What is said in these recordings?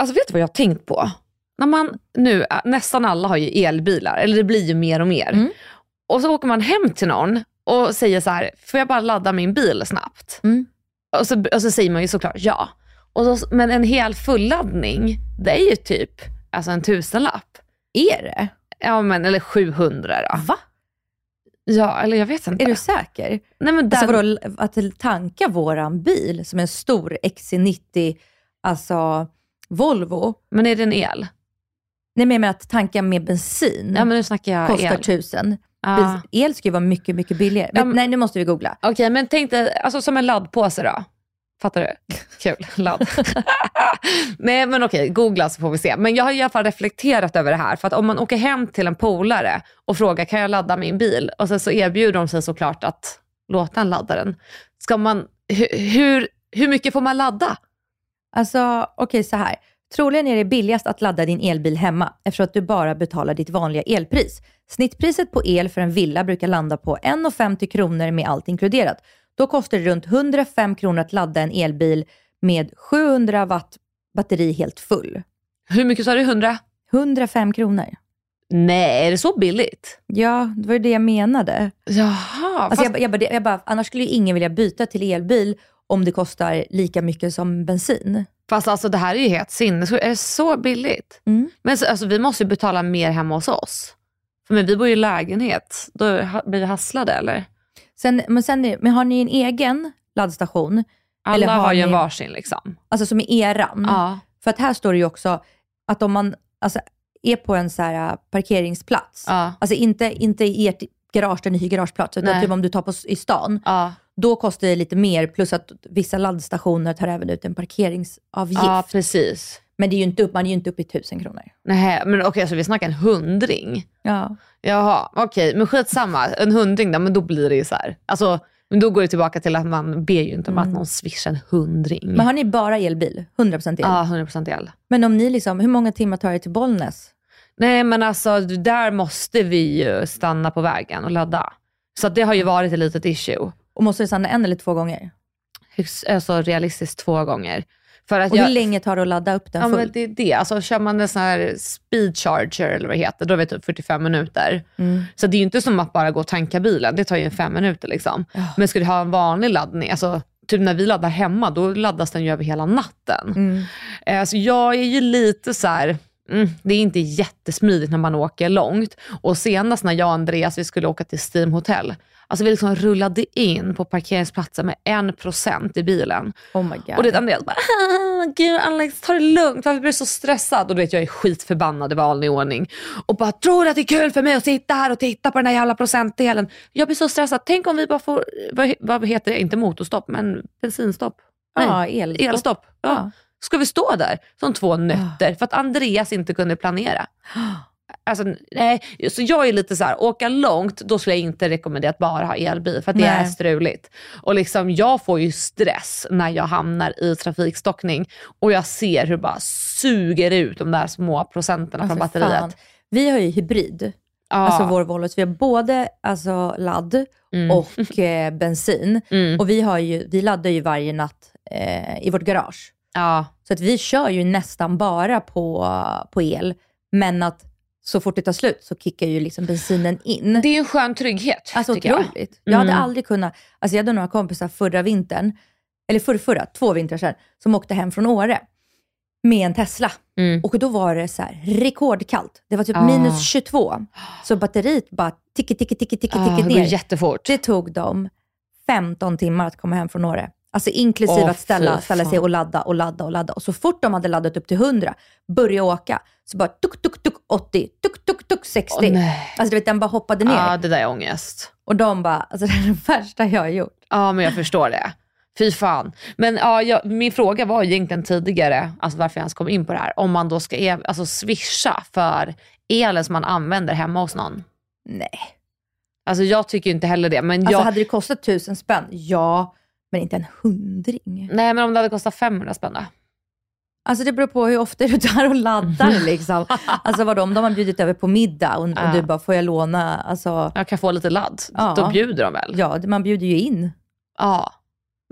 Alltså vet du vad jag har tänkt på? När man nu, nästan alla har ju elbilar, eller det blir ju mer och mer. Och så åker man hem till någon och säger så här, får jag bara ladda min bil snabbt? Och, så, och så säger man ju såklart ja. Och så, men en hel fulladdning, det är ju typ alltså en tusenlapp. Är det? Ja men eller 700 då. Va? Ja, eller jag vet inte. Är du säker? Nej, men Alltså den, vadå, att tanka våran bil som en stor XC90, alltså Volvo. men är det en el? Nej men jag menar att tanka med bensin Ja men nu snackar jag kostar el. tusen. Bens- El ska ju vara mycket, mycket billigare. Ja, Men, men- nej, nu måste vi googla. Okej, men tänk dig, alltså som en laddpåse då. Fattar du? Kul, ladd. Nej men okej, googla så får vi se. Men jag har i alla fall reflekterat över det här. För att om man åker hem till en polare och frågar kan jag ladda min bil? Och sen så erbjuder de sig såklart att låta en ladda den. Ska man, hur, hur mycket får man ladda? Alltså, okej så här. Troligen är det billigast att ladda din elbil hemma eftersom att du bara betalar ditt vanliga elpris. Snittpriset på el för en villa brukar landa på 1,50 kronor med allt inkluderat. Då kostar det runt 105 kronor att ladda en elbil med 700 watt batteri helt full. Hur mycket sa du? 100? 105 kronor. Nej, är det så billigt? Ja, det var ju det jag menade. Jaha, Alltså fast, jag, bara- jag, det- jag bara, annars skulle ju ingen vilja byta till elbil om det kostar lika mycket som bensin. fast alltså det här är ju helt sinnessjukt. Är det så billigt? Mm. Men så, alltså, vi måste ju betala mer hemma hos oss. För men vi bor ju i lägenhet. Då blir vi hasslade eller? Sen, men, sen, men har ni en egen laddstation? Alla Eller har har ju en varsin liksom. Alltså som är eran? Ja. För att här står det ju också att om man alltså, är på en så här, äh, parkeringsplats, Ja. alltså inte, inte i ert garage där ni hyr garageplats, utan Nej. typ om du tar på, i stan, Ja. Då kostar det lite mer, plus att vissa laddstationer tar även ut en parkeringsavgift. ja, precis. Men det är ju inte upp, man är ju inte uppe i tusen kronor. Nej, men okej, så vi snackar en hundring. Ja. Jaha, okej, men skitsamma. En hundring då, men då blir det ju så här. Alltså, men då går det tillbaka till att man ber ju inte om att någon swishar en hundring. Men har ni bara elbil? 100% el? Ja, 100% el. Men om ni liksom, hur många timmar tar det till Bollnäs? Nej, men alltså där måste vi ju stanna på vägen och ladda. Så det har ju varit ett litet issue. Och måste det stanna en eller två gånger? Högst, alltså realistiskt två gånger. För att Och jag, hur länge tar det att ladda upp den Ja, full? men det är det. Alltså, kör man en sån här speed charger eller vad det heter, då är det typ 45 minuter. Mm. Så det är ju inte som att bara gå och tanka bilen. Det tar ju fem minuter. Liksom. Men ska du ha en vanlig laddning, alltså, typ när vi laddar hemma, då laddas den ju över hela natten. Mm. Eh, Så jag är ju lite så här. Mm, det är inte jättesmidigt när man åker långt. Och senast när jag och Andreas vi skulle åka till Steam Hotel, alltså vi liksom rullade in på parkeringsplatsen med en procent i bilen. Oh my god. Och det Andreas bara, "Ah, gud Alex ta det lugnt, varför blir du så stressad? Och du vet jag är skitförbannad i vanlig ordning. Och bara, tror du att det är kul för mig att sitta här och titta på den här jävla procentdelen? Jag blir så stressad, tänk om vi bara får, vad, vad heter det, inte motorstopp men bensinstopp. Ja, elstopp. Elstopp. Ja. Ja. Ska vi stå där som två nötter för att Andreas inte kunde planera? Alltså, nej, så jag är lite så här, åka långt, då skulle jag inte rekommendera att bara ha elbil för att det Nej. är struligt. Och liksom, jag får ju stress när jag hamnar i trafikstockning och jag ser hur det bara suger ut de där små procenterna Ja, från batteriet. fan. Vi har ju hybrid, Ja. alltså vår Volvo. Så vi har både alltså, ladd och eh, bensin. Mm. Och vi, har ju, vi laddar ju varje natt eh, i vårt garage. ja. Så att vi kör ju nästan bara på, på el. Men att så fort det tar slut så kickar ju liksom bensinen in. Det är ju en skön trygghet Alltså tycker jag. otroligt. Jag, hade Mm. aldrig kunnat, alltså jag hade några kompisar förra vintern, eller förrförra, två vintrar sedan, som åkte hem från Åre med en Tesla. Mm. Och då var det så här rekordkallt. Det var typ Ah. minus 22. Så batteriet bara ticka, ticka, ticka, ticka, Ah, ticka det går ner. jättefort. Det tog dem 15 timmar att komma hem från Åre. Alltså inklusive Åh, att ställa, ställa sig och ladda och ladda och ladda. Och så fort de hade laddat upp till 100, börja åka, så bara tuk, tuk, tuk 80, tuk, tuk, tuk 60. Åh, nej. alltså du vet, den bara hoppade ner. Ja, det där är ångest. Och de bara, alltså det är det värsta jag har gjort. Ja, men jag förstår det. Fy fan. Men ja, jag, min fråga var egentligen tidigare, alltså varför jag ens kom in på det här, om man då ska e- alltså, swisha för elen som man använder hemma hos någon. Nej. Alltså jag tycker inte heller det. Men Alltså jag, hade det kostat tusen spänn, ja, men inte en hundring. Nej, men om det hade kostat 500 spänn då? Alltså det beror på hur ofta du tar och laddar liksom. Alltså vadå, om de har bjudit över på middag och, och du bara, får jag låna? Alltså, Jag kan få lite ladd. Ja. Då bjuder de väl? ja, man bjuder ju in. Ja.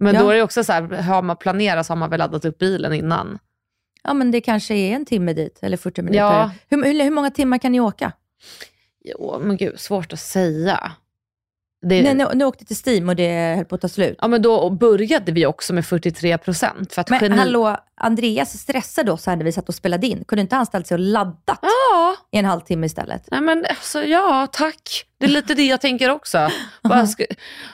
Men Ja. då är det också så här, har man planerat så har man väl laddat upp bilen innan. Ja, men det kanske är en timme dit, eller 40 minuter. Ja. Hur, hur, hur många timmar kan ni åka? Jo, men gud, svårt att säga. Det, Nej, nu, nu åkte till Steam och det höll på att ta slut. Ja, men då började vi också med 43 procent. Men geni... hallå, Andreas stressade oss här när vi satt och spelade in. Kunde inte han ställt sig och laddat Ja, i en halvtimme istället? nej men alltså, ja tack. Det är lite det jag tänker också. Bara ska...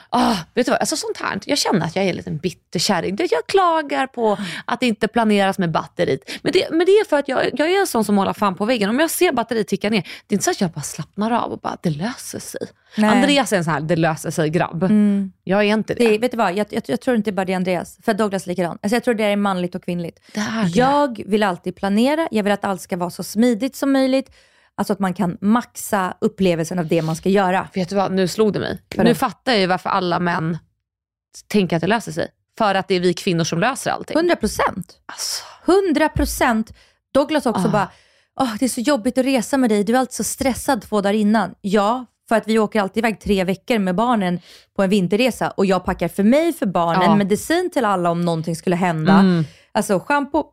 ah, vet du vad, alltså sånt här, jag känner att jag är en liten bitterkärring. Det- Jag klagar på att det inte planeras med batteriet. Men det, men det är för att jag, jag är en sån som håller fan på väggen. Om jag ser batteriet ticka ner, det är inte så att jag bara slappnar av och bara, det löser sig. Nej. Andreas är en sån här, det löser sig-grabb. Mm. Jag är inte det. Det, vet du vad, jag, jag, jag tror inte bara det är Andreas. För Douglas är likadan. Alltså jag tror det är manligt och kvinnligt. Det är det. Jag vill alltid planera, jag vill att allt ska vara så smidigt som möjligt. Alltså att man kan maxa upplevelsen av det man ska göra. Vet du vad, nu slog det mig. Vadå? Nu fattar jag ju varför alla män tänker att det löser sig. För att det är vi kvinnor som löser allting. 100 procent. Alltså, 100 procent. Douglas också Ah. bara, Åh, det är så jobbigt att resa med dig. Du är alltid så stressad två dagar innan. Ja, för att vi åker alltid iväg tre veckor med barnen på en vinterresa och jag packar för mig, för barnen, Ja. medicin till alla om någonting skulle hända. Mm. Alltså schampo,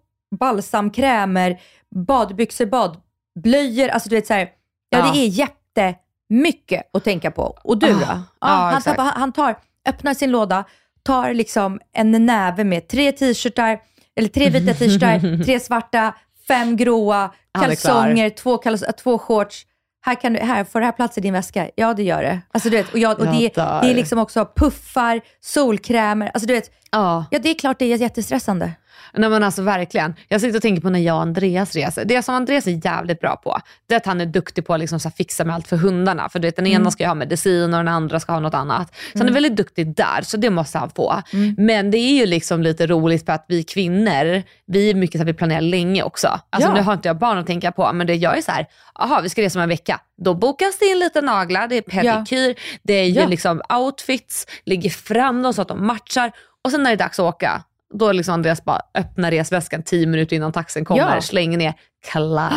balsam, krämer, badbyxor, badblöjor. Alltså du vet så här, ja, Ja. det är jättemycket att tänka på. Och du Ah. då? Ja, Ja, han, bara- han tar, öppnar sin låda, tar liksom en näve med tre t-shirtar, eller tre vita t-shirtar, tre svarta, fem gråa, kalsonger, två, kals- äh, två shorts. Här, kan du, här, får det här plats i din väska? Ja, det gör det. Alltså, du vet, och jag, och Jag det, det är liksom också puffar, solkrämer. Alltså, du vet, Ja. ja, det är klart det är jättestressande. Nej men alltså verkligen. Jag sitter och tänker på när jag och Andreas reser. Det som Andreas är jävligt bra på, det är att han är duktig på att liksom fixa med allt för hundarna. För du vet, den ena ska ju ha medicin och den andra ska ha något annat. Så han är väldigt duktig där, så det måste han få. Men det är ju liksom lite roligt för att vi kvinnor, vi är mycket så att vi planerar länge också. Alltså Ja. nu har inte jag barn att tänka på, men det jag är så här, aha vi ska resa om en vecka. Då bokas det in lite naglar, det är pedikyr, det är ju Ja. liksom outfits, ligger fram dem så att de matchar. Och sen när det är dags att åka, då är liksom Andreas bara öppnar resväskan tio minuter innan taxin kommer, Ja. slänger ner, klart.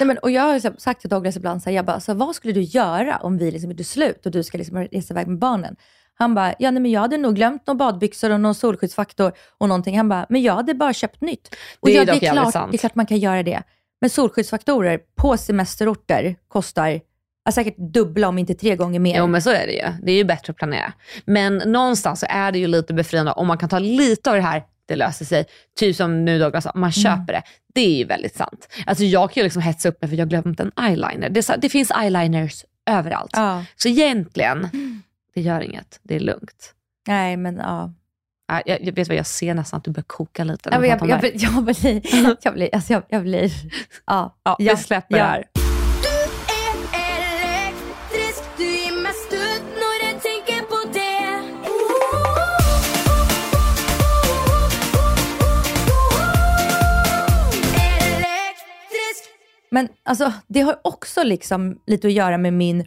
Nej, men, och jag har sagt till Douglas ibland, så här, jag bara, så vad skulle du göra om vi liksom gjorde slut och du ska liksom resa iväg med barnen? Han bara, ja, nej, men jag hade nog glömt några badbyxor och någon solskyddsfaktor och någonting. Han bara, men jag hade bara köpt nytt. Och Det är ja, dock det, är klart, sant. det är klart man kan göra det. Men solskyddsfaktorer på semesterorter kostar ja, säkert dubbla om inte tre gånger mer. Jo men så är det ju. Det är ju bättre att planera. Men någonstans så är det ju lite befriande om man kan ta lite av det här, det löser sig. Typ som nu Douglas sa, Mm. man köper det. Det är ju väldigt sant. Alltså jag kan ju liksom hetsa upp mig för jag har glömt en eyeliner. Det, så, det finns eyeliners överallt. Ja. Så egentligen, det gör inget. Det är lugnt. Nej, men ja. Jag, jag vet vad, jag ser nästan att du börjar koka lite. när Jag, blir, jag blir, alltså jag, jag blir, ja. ja, vi släpper det här. Men alltså, det har också liksom lite att göra med min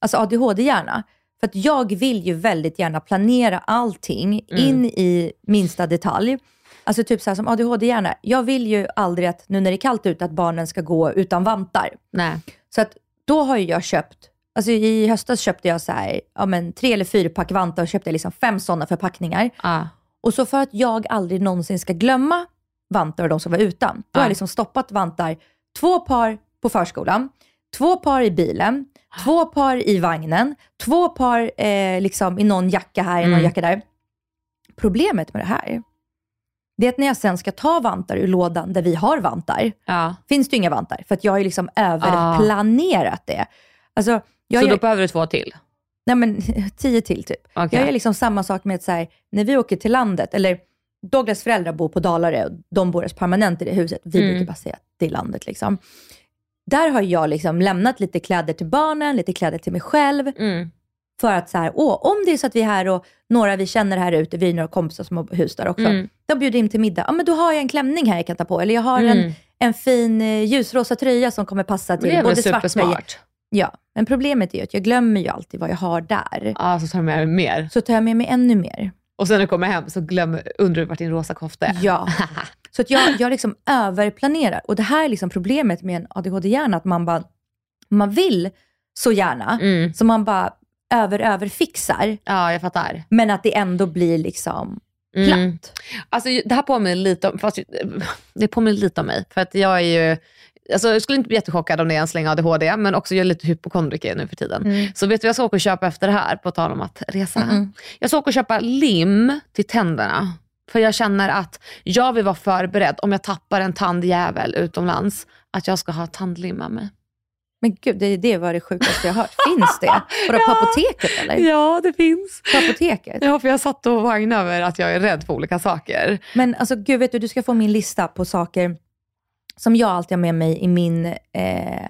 alltså ADHD-hjärna. För att jag vill ju väldigt gärna planera allting in i minsta detalj. Alltså typ så här som ADHD-hjärna. Jag vill ju aldrig att, nu när det är kallt ute, att barnen ska gå utan vantar. Nej. Så att då har ju jag köpt, alltså i höstas köpte jag så här, ja men tre eller fyra pack vantar och köpte liksom fem sådana förpackningar. Ah. Och så för att jag aldrig någonsin ska glömma vantar och de som var utan, då har Ja. jag liksom stoppat vantar, två par på förskolan, två par i bilen, två par i vagnen, två par eh, liksom i någon jacka här, i någon Mm. jacka där. Problemet med det här det är att när jag sen ska ta vantar ur lådan där vi har vantar, Ja. finns det ju inga vantar. För att jag har ju liksom överplanerat det. Alltså, jag så gör, då behöver du två till? nej men, tio till typ. Okej. Jag gör liksom samma sak med att så här, när vi åker till landet, eller Douglas föräldrar bor på Dalarö, och de bor permanent i det huset. Vi Mm. brukar bara säga att det är landet. Liksom. Där har jag liksom lämnat lite kläder till barnen, lite kläder till mig själv. Mm. För att så här, åh, om det är så att vi är här och några vi känner här ute, vi är några kompisar som har hus där också. Mm. De bjuder in till middag. Ja, men då har jag en klänning här jag kan ta på. Eller jag har Mm. en, en fin eh, ljusrosa tröja som kommer passa till både svart? Ja, men problemet är ju att jag glömmer ju alltid vad jag har där. Ja, så tar du med dig mer. Så tar jag med mig ännu mer. Och sen när du kommer hem så glöm, undrar du vart din rosa kofta är. Ja. Så att jag, jag liksom överplanerar. Och det här är liksom problemet med en ADHD-hjärna, att man bara, man vill så gärna, Mm. så man bara över överfixar, Ja, jag fattar. men att det ändå blir liksom platt. Mm. Alltså, det här påminner lite om, fast det påminner lite om mig. För att jag är ju, alltså, jag skulle inte bli jättechockad om det är en släng ADHD, men också jag är lite hypokondriker nu för tiden. Mm. Så vet du vad jag ska åka och köpa efter det här, på tal om att resa? Mm-mm. Jag ska åka och köpa lim till tänderna. För jag känner att jag vill vara förberedd om jag tappar en tandjävel utomlands, att jag ska ha tandlim med mig. Men gud, det, det var det sjukaste jag hört. Finns det? Vadå, på apoteket eller? Ja, det finns. På apoteket? Ja, för jag satt och vagnade över att jag är rädd för olika saker. Men alltså gud, vet du, du ska få min lista på saker som jag alltid har med mig i min eh,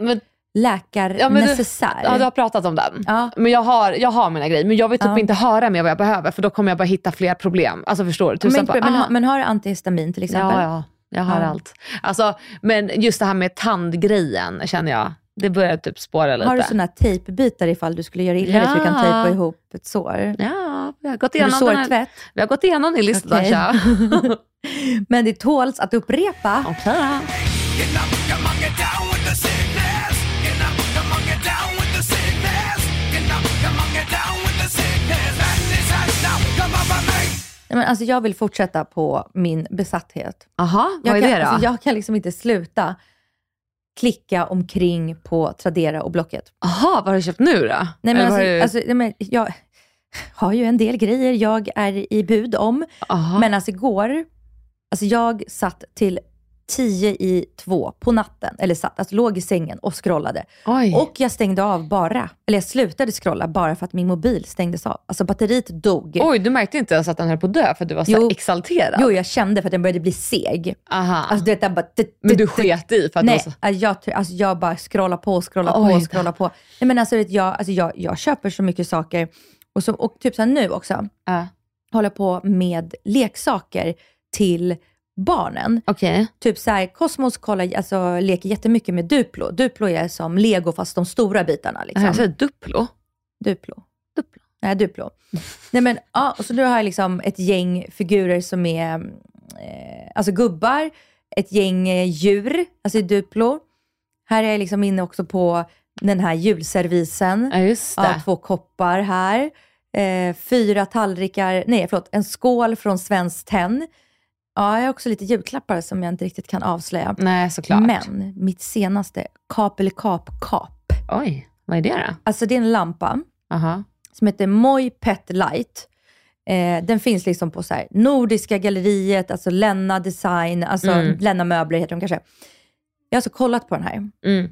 Men, läkarnecessär. ja, du har pratat om den. Ja. Men jag har, jag har mina grejer, men jag vill typ Ja. inte höra mer vad jag behöver, för då kommer jag bara hitta fler problem. Alltså förstår du? Tusen men, men, ah. har- men har du antihistamin till exempel? Ja, ja. Jag har Ja. allt. Alltså, men just det här med tandgrejen känner jag, det börjar typ spåra lite. Har du sådana tejpbitar ifall du skulle göra illa dig så du kan Ja. tejpa ihop ett sår? Ja, vi har gått Har du igenom, den här, sårtvätt? vi har gått igenom din lista. Dasha. Men det tåls att upprepa. Då. Nej, Men alltså jag vill fortsätta på min besatthet. Aha, Jag vad är kan, det då? Alltså jag kan liksom inte sluta klicka omkring på Tradera och Blocket. Aha, vad har du köpt nu då? Nej, men alltså, du- alltså, nej, men jag har ju en del grejer jag är i bud om. Aha. Men alltså igår, alltså jag satt till tio i två på natten, eller satt, alltså låg i sängen och scrollade. Oj. Och jag stängde av bara, eller jag slutade scrolla bara för att min mobil stängdes av. Alltså batteriet dog. Oj, du märkte inte ens att den höll på att dö för att du var så Jo. exalterad? Jo, jag kände för att den började bli seg. Aha. Alltså du vet, jag bara... men du sket i för att Nej, så... alltså, jag, alltså jag bara scrollar på, scrollar Oj på, då. scrollar på. Nej, men alltså, vet jag, alltså jag, jag köper så mycket saker. Och, så, och typ så nu också, Ja. håller på med leksaker till barnen. Okej. Typ så här, Cosmos kollar, alltså, leker jättemycket med Duplo. Duplo är som lego fast de stora bitarna. Jag Liksom. säger Duplo. Duplo. Duplo. Nej, Duplo. Nej, men, ja, och så nu har jag liksom ett gäng figurer som är eh, alltså gubbar, ett gäng eh, djur, alltså Duplo. Här är jag liksom inne också på den här julservisen. Ja, just det. Ja, två koppar här. Eh, fyra tallrikar, nej förlåt, en skål från Svenskt Tenn. Ja, jag har också lite julklappar som jag inte riktigt kan avslöja. Nej, såklart. Men mitt senaste, kap eller kap-kap. Oj, vad är det då? Alltså det är en lampa Aha. som heter Moi Pet Light. Eh, den finns liksom på så här, Nordiska galleriet, alltså Lenna Design, alltså Mm. Lenna Möbler heter de kanske. Jag har alltså kollat på den här, Mm.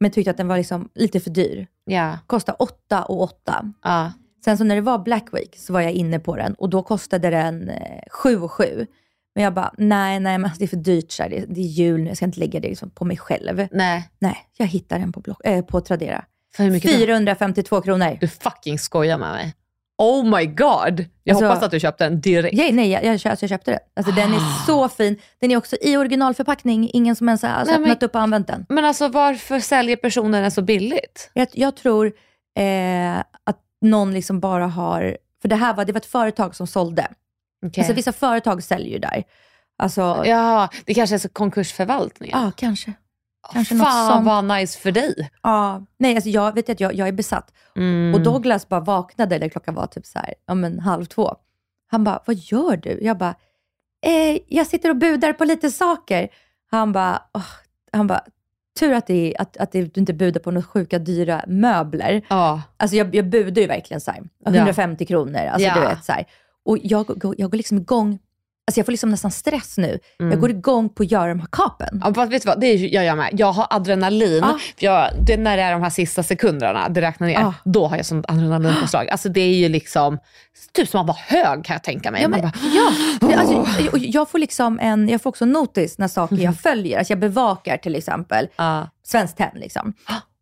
men tyckte att den var liksom lite för dyr. Ja. Kostar 8 och 8. ja. Sen så när det var Black Week så var jag inne på den och då kostade den eh, 7 och 7. Men jag bara, nej, nej, men alltså, det är för dyrt. Så här. Det, det är jul nu, jag ska inte lägga det liksom på mig själv. Nej, Nej, jag hittar den på, block, eh, på Tradera. för hur mycket? då? 452 kronor. Du fucking skojar med mig. Oh my god. Jag Alltså- hoppas att du köpte den direkt. Ja, nej, jag, jag, alltså jag köpte den. Alltså, Den Ah. är så fin. Den är också i originalförpackning. Ingen som ens har alltså, Nej, men- öppnat upp och använt den. Men alltså varför säljer personen den så billigt? Jag, jag tror eh, att någon liksom bara har... För det här var, det var ett företag som sålde. Okay. Alltså, vissa företag säljer ju där. Alltså, ja, Ja, det kanske är så konkursförvaltning. kanske. kanske något Fan sånt. vad nice för dig. Ja, nej, alltså jag vet att jag, jag är besatt. Mm. Och Douglas bara vaknade, eller klockan var typ så här, ja, men halv två. Han bara, vad gör du? Jag bara, eh, jag sitter och budar på lite saker. Han bara, åh, han bara tur att, det är, att, att det, du inte budar på några sjuka dyra möbler. Ja. Alltså jag, jag budar ju verkligen så här, 150 kronor. Alltså Ja. du vet så här. Och jag, går- jag går liksom igång. Alltså jag får liksom nästan stress nu. Jag går igång på att göra de här kapen. Ja, fast vet du vad, det ju- jag gör med. Jag har adrenalin. Ah. Jag, det, när det är de här sista sekunderna, det räknar ner, Ah. då har jag sånt adrenalinpåslag. Alltså det är ju liksom, typ som att vara hög kan jag tänka mig. Ja, men, bara, ja. Men Alltså, jag, jag får liksom en, jag får också notis när saker jag följer. Alltså jag bevakar till exempel Ja. Svenskt Tenn. Liksom.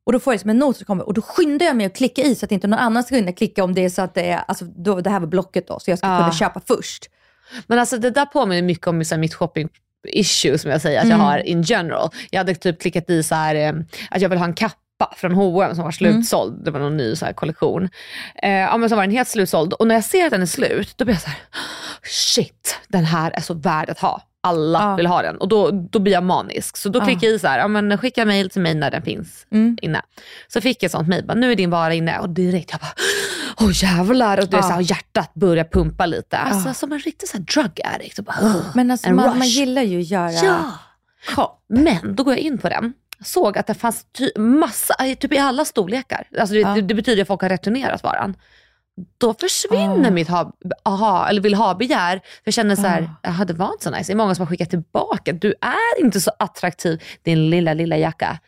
Och då får jag som en notis som kommer och då skyndar jag mig att klicka i så att inte någon annan ska kunna klicka om det är så att det är, alltså då, det här var blocket då, så jag ska Ja. kunna köpa först. Men alltså det där påminner mycket om så här, mitt shopping issue som jag säger att jag har in general. Jag hade typ klickat i så här, eh, att jag vill ha en kappa från H&M som var slutsåld. Det var någon ny så här kollektion. Eh, ja, men så var den helt slutsåld och när jag ser att den är slut, då blir jag så här, shit, den här är så värd att ha. Alla Ja. vill ha den och då, då blir jag manisk. Så då Ja. klickar jag i så här, ja, men skicka mail till mig när den finns Mm. inne. Så fick jag sånt mail, bara, nu är din vara inne och direkt jag bara, åh jävlar. Och är Ja. så här, hjärtat börjar pumpa lite. Alltså som en riktig så här drug addict. Och bara. Men alltså, man, rush. man gillar ju att göra Ja. Men då går jag in på den. Såg att det fanns ty- massa, typ i alla storlekar. Alltså det, Ja. det betyder att folk har returnerat varan. Då försvinner Ah. mitt ha, aha, eller vill ha-begär. För jag känner så här, Ah. jaha det var inte så nice. Det är många som har skickat tillbaka. Du är inte så attraktiv, din lilla, lilla jacka.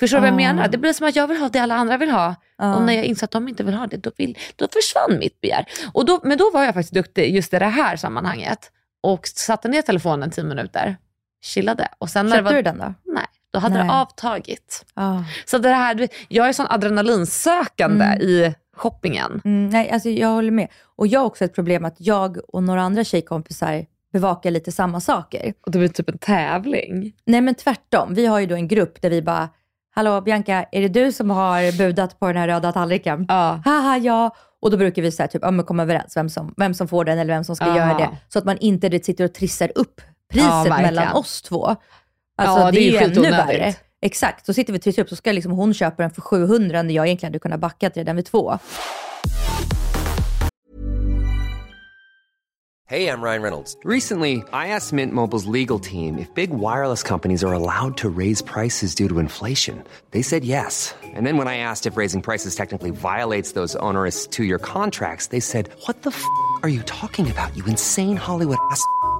Förstår du vad jag menar? Det blir som att jag vill ha det alla andra vill ha. Ja. Och när jag insåg att de inte vill ha det, då, vill, då försvann mitt begär. Och då, men då var jag faktiskt duktig just i det här sammanhanget. Och satte ner telefonen 10 minuter, chillade. Och sen när det Köpte var, du den då? Nej, då hade det Nej. avtagit. Ja. Så det här, jag är sån adrenalinsökande Mm. i shoppingen. Mm, nej, alltså jag håller med. Och jag har också ett problem att jag och några andra tjejkompisar bevakar lite samma saker. Och det blir typ en tävling. Nej men tvärtom. Vi har ju då en grupp där vi bara, hallå Bianca, är det du som har budat på den här röda tallriken? Ja. Haha ja. Och då brukar vi så här, typ, ja, men komma överens vem som, vem som får den eller vem som ska Ja. göra det. Så att man inte det, sitter och trissar upp priset Ja, mellan oss två. Alltså Ja, det, är ju ännu värre. Exakt, så sitter vi och trissar upp så ska liksom hon köpa den för 700 när jag egentligen hade kunnat backa redan vid två. Hej, jag Ryan Reynolds. Recently, I asked Mint Mobile's legal team if big wireless companies are allowed to raise prices due to inflation. They said yes. And then when I asked if raising prices technically violates those onerous two year contracts, they said, What the f are you talking about, you insane Hollywood ass?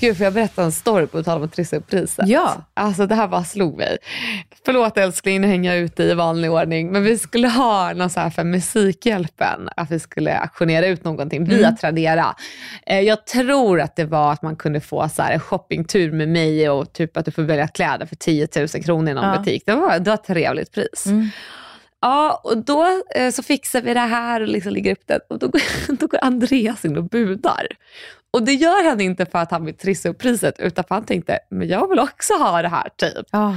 Gud, får jag berätta en story på tal om att trissa upp priset? Ja. Alltså det här bara slog mig. Förlåt älskling, nu hänger jag ute i vanlig ordning. Men vi skulle ha någon så här för Musikhjälpen, att vi skulle auktionera ut någonting via Tradera. Eh, jag tror att det var att man kunde få så här en shoppingtur med mig och typ att du får välja kläder för 10 000 kronor i någon Ja. butik. Det var, det var ett trevligt pris. Ja, och då eh, så fixar vi det här och liksom lägger upp det. Och då går, då går Andreas in och budar. Och det gör han inte för att han vill trissa upp priset, utan för att han tänkte, men jag vill också ha det här typ. Ah.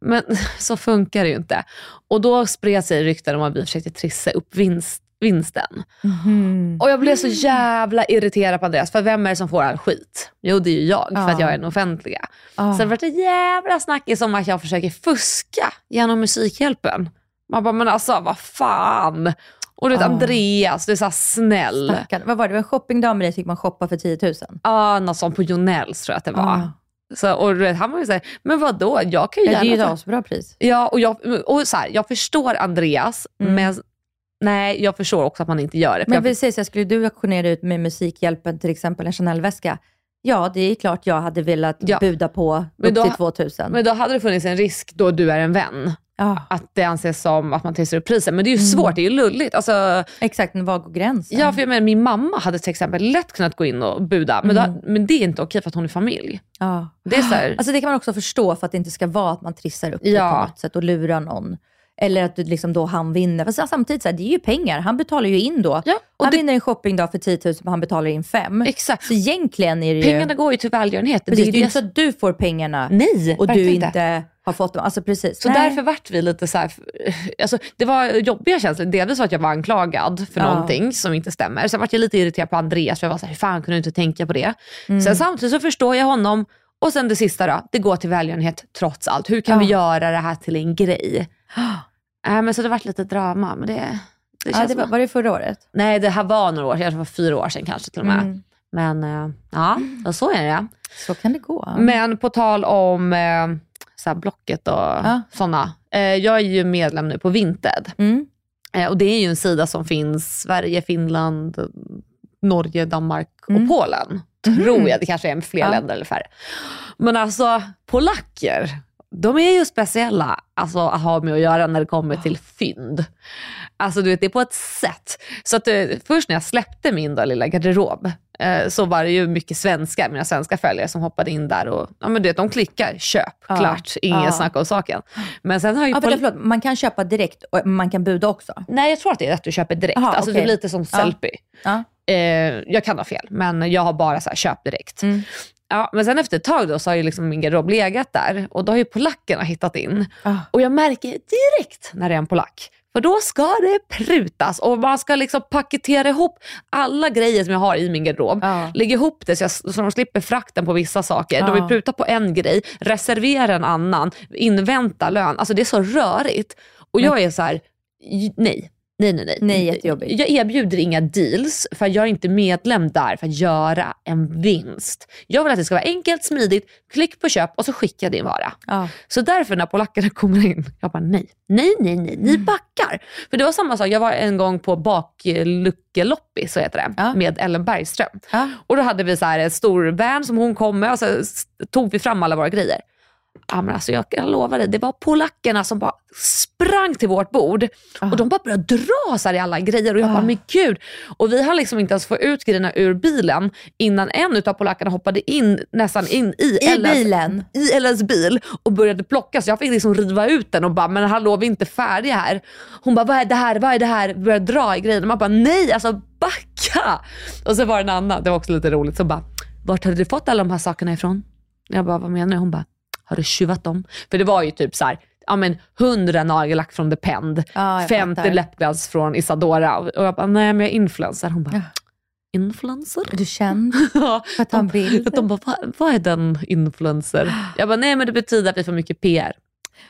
Men så funkar det ju inte. Och då spred sig rykten om att vi försökte trissa upp vinst, vinsten. Mhm. Och jag blev så jävla irriterad på Andreas, för vem är det som får all skit? Jo, det är ju jag, för att Ja. jag är den offentliga. Ah. Sen vart det jävla snackis om att jag försöker fuska genom Musikhjälpen. Man bara, men alltså vad fan. Och du vet Ah. Andreas, du är så här snäll. Stackarn. Vad var det? Det var en shoppingdag med dig fick man shoppa för 10 000. Ja, något sånt på Jonells tror jag att det var. Ah. Så, och vet, han var ju såhär, men vadå, jag kan ju Ja, det är ju gärna ett asbra pris. Ja, och, jag, och så här, jag förstår Andreas, Mm. men Nej, jag förstår också att man inte gör det. Men jag- vi säger så här, skulle du auktionera ut med Musikhjälpen till exempel en Chanel-väska? Ja, det är klart jag hade velat Ja. buda på Men upp då- till 2000. Men då hade det funnits en risk då du är en vän. Ja, Att det anses som att man trissar upp priset. Men det är ju svårt, det är ju lulligt. Alltså, exakt, men var går gränsen? ja, för jag menar, min mamma hade till exempel lätt kunnat gå in och buda, men, då, men det är inte okej för att hon är familj. ja. Det är så här, Alltså det kan man också förstå för att det inte ska vara att man trissar upp det Ja. på något sätt och lurar någon. Eller att liksom då han vinner. Fast samtidigt, så här, det är ju pengar. Han betalar ju in då. Ja, han det- vinner en shoppingdag för 10 000 men han betalar in 5. Exakt. Så egentligen är det ju... pengarna går ju till välgörenhet. precis, det är ju det inte så att du får pengarna Nej, och du inte har fått dem. Alltså precis. Så Nej. därför vart vi lite så här, alltså det var jobbiga känslor. Delvis för att jag var anklagad för Ja. någonting som inte stämmer. Sen vart jag lite irriterad på Andreas för jag var så här, hur fan kunde du inte tänka på det? Mm. Sen samtidigt så förstår jag honom. Och sen det sista då, det går till välgörenhet trots allt. Hur kan vi göra det här till en grej? Äh, men så det vart lite drama. Men det, det ja, känns det var, var det förra året? Nej, det här var några år sedan. Det var fyra år sedan kanske till och med. Mm. Men eh, ja, så är det. Så kan det gå. Men på tal om eh, så Blocket och Ja. sådana. Eh, jag är ju medlem nu på Vinted. Mm. Eh, och det är ju en sida som finns Sverige, Finland, Norge, Danmark och Mm. Polen. Tror jag, det kanske är fler Ja. länder eller färre. Men alltså polacker, de är ju speciella alltså, att ha med att göra när det kommer till fynd. Alltså du vet, det är på ett sätt. Så att eh, först när jag släppte min då, lilla garderob så var det ju mycket svenskar, mina svenska följare som hoppade in där och ja, men du vet, de klickar köp, Ja. klart, ingen Ja. snack om saken. Men sen har ju Ja, pol- vänta, förlåt. Man kan köpa direkt och man kan buda också. Nej jag tror att det är att du köper direkt. Aha, alltså okej. det blir lite som. Sellpy. Ja. Eh, jag kan ha fel, men jag har bara så här, köp direkt. Mm. Ja, men sen efter ett tag då så har ju liksom min garderob legat där och då har ju polackerna hittat in. Ah. Och jag märker direkt när det är en polack. För då ska det prutas och man ska liksom paketera ihop alla grejer som jag har i min garderob. Ja. Lägga ihop det så, jag, så de slipper frakten på vissa saker. De Ja. vill pruta på en grej, reservera en annan, invänta lön. Alltså det är så rörigt. Och jag är så här, nej. Nej, nej, nej. Nej, jättejobbigt. Jag erbjuder inga deals för jag är inte medlem där för att göra en vinst. Jag vill att det ska vara enkelt, smidigt, klick på köp och så skickar din vara. Ja. Så därför när polackerna kommer in, jag bara nej, nej, nej, nej, Mm. ni backar. För det var samma sak, jag var en gång på bakluckeloppis, så heter det, Ja. med Ellen Bergström. Ja. Och då hade vi så här en stor van som hon kom med och så tog vi fram alla våra grejer. Ja, men alltså jag kan lova dig, det var polackerna som bara sprang till vårt bord och de bara började dra så i alla grejer och jag bara, men gud. Och vi har liksom inte ens fått ut grejerna ur bilen innan en av polackerna hoppade in nästan in i, I Ellens, bilen? i Ellens bil och började plocka. Så jag fick liksom riva ut den och bara, men hallå vi är inte färdiga här. Hon bara, vad är det här, vad är det här? Började dra i grejerna. Man bara, nej alltså backa. Och så var det en annan, det var också lite roligt, så bara, vart hade du fått alla de här sakerna ifrån? Jag bara, vad menar du? Hon bara, har du tjuvat dem? För det var ju typ så här, ja men 100 nagellack från Depend, Ja, jag 50 fattar. läppglans från Isadora. Och jag bara, nej men jag är influencer. Hon bara, influencer? Är du känd? Ja, För att ta en bild? de bara, vad, vad är den influencer? Jag bara, nej men det betyder att vi får mycket PR.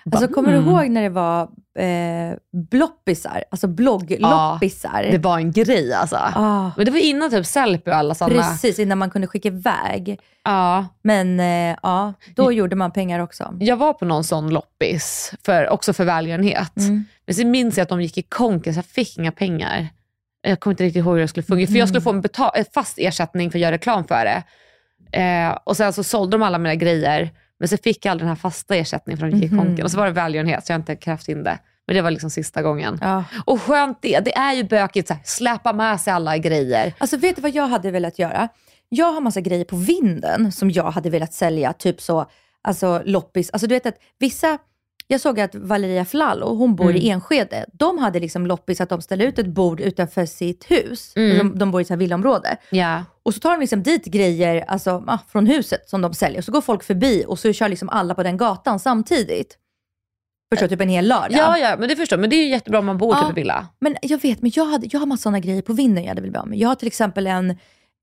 Bara, Alltså, kommer du mm. ihåg när det var eh, bloppisar? Alltså bloggloppisar? Det var en grej alltså. Ah, Men det var innan typ Sellpy och alla sådana. precis, innan man kunde skicka iväg. Ja. Men eh, ja, då gjorde man pengar också. Jag var på någon sån loppis, för, också för välgörenhet. Mm. Men så minns jag att de gick i konkurs, jag fick inga pengar. Jag kommer inte riktigt ihåg hur det skulle fungera, för jag skulle få en betal- fast ersättning för att göra reklam för det. Eh, och sen så sålde de alla mina grejer, men så fick jag aldrig den här fasta ersättningen att i Mhm. konkurs. Och så var det välgörenhet, så jag har inte krävt in det. Men det var liksom sista gången. Ja. Och skönt det, det är ju bökigt, här, släpa med sig alla grejer. Alltså vet du vad jag hade velat göra? Jag har massa grejer på vinden som jag hade velat sälja, typ så, alltså loppis. Alltså du vet att vissa, jag såg att Valeria Flallo, hon bor i Enskede, de hade liksom loppis att de ställde ut ett bord utanför sitt hus. De, de bor i ett villaområde. Ja. Och så tar de liksom dit grejer alltså, ah, från huset som de säljer. Så går folk förbi och så kör liksom alla på den gatan samtidigt. Förstår? Typ en hel lördag. Ja, ja, men det förstår jag. Men det är ju jättebra om man bor Ja. typ i villa. Men jag vet, men jag, hade, jag har massa sådana grejer på vinden jag hade velat bli av med. Jag har till exempel en,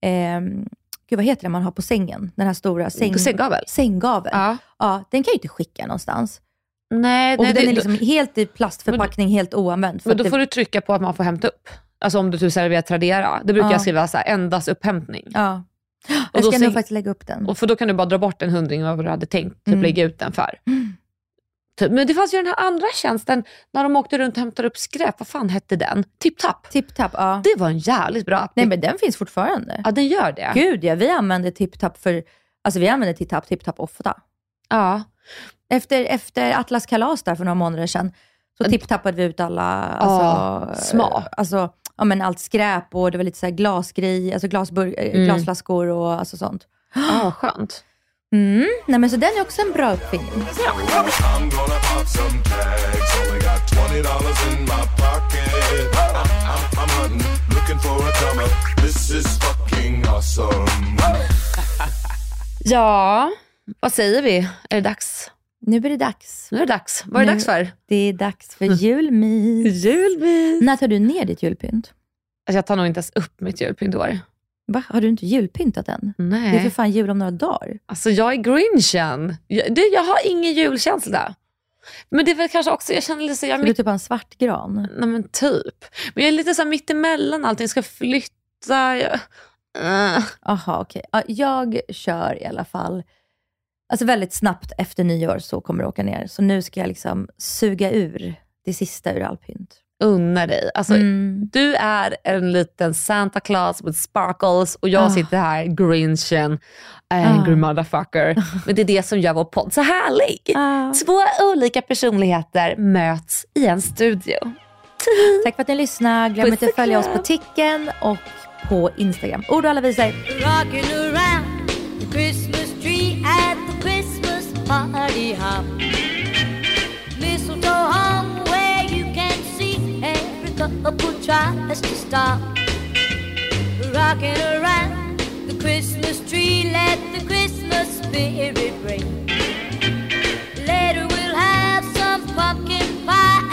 ehm, gud vad heter det man har på sängen? Den här stora säng, Sänggavel? sänggavel. Ja. Ja, den kan jag ju inte skicka någonstans. Nej, Och nej den det, är liksom helt i plastförpackning, helt oanvänd. Men då det, får du trycka på att man får hämta upp. Alltså om du typ serverar Tradera. Det brukar Ja. jag skriva så här, endast upphämtning. Ja. Och Jag ska nog faktiskt lägga upp den. Och för då kan du bara dra bort en hundring av vad du hade tänkt typ Mm. lägga ut den för. Typ. Men det fanns ju den här andra tjänsten när de åkte runt och hämtade upp skräp. Vad fan hette den? TipTap. TipTap, ja. Det var en jävligt bra app. Nej men den finns fortfarande. Ja, den gör det. Gud ja, vi använder TipTap för, alltså vi använder TipTap, TipTap ofta. Ja. Efter, efter Atlas kalas där för några månader sedan, så tipptappade vi ut alla, alltså, smart. alltså ja, men allt skräp och det var lite så här glasgrej, alltså glasbur- eh, Mm. glasflaskor och alltså sånt. Ja, vad skönt. Mm. Nej men så den är också en bra uppfinning. I'm gonna pop some tags. Only got twenty dollars in my pocket. I'm, I'm, I'm hunting, looking for a come up. This is fucking awesome. Ja, vad säger vi? Är det dags? Nu är det dags. Nu är det dags. Vad är det dags för? Det är dags för julmys. Julmys. När tar du ner ditt julpynt? Alltså, jag tar nog inte ens upp mitt julpynt i år. Va? Har du inte julpyntat än? Nej. Det är för fan jul om några dagar. Alltså jag är grinchen. Jag, det, jag har ingen julkänsla. Men det är väl kanske också, jag känner lite så, jag är Ska du mitt, typ ha en svart gran? nej men typ. Men jag är lite så mittemellan allting, ska flytta. Jag, äh. Aha, okej. Ja, jag kör i alla fall, alltså väldigt snabbt efter nyår så kommer det åka ner. Så nu ska jag liksom suga ur det sista ur all pynt. Unna dig. Alltså, Mm. Du är en liten Santa Claus with sparkles och jag Ah. sitter här grinchen, angry Ah. motherfucker. Men det är det som gör vår podd så härlig. Ah. Två olika personligheter möts i en studio. Tack för att ni lyssnade. Glöm inte att följa oss på Ticken och på Instagram. Ord och alla visor. Party hop. Mistletoe hung where you can see every couple tries to stop. Rocking around the Christmas tree, let the Christmas spirit ring. Later we'll have some pumpkin pie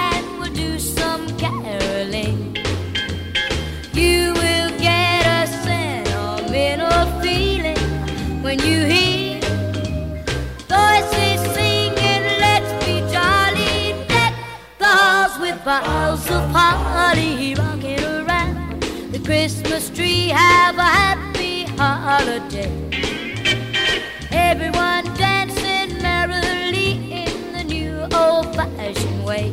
holly, rocking around the Christmas tree, have a happy holiday. Everyone dancing merrily in the new old-fashioned way.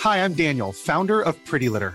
Hi, I'm Daniel, founder of Pretty Litter.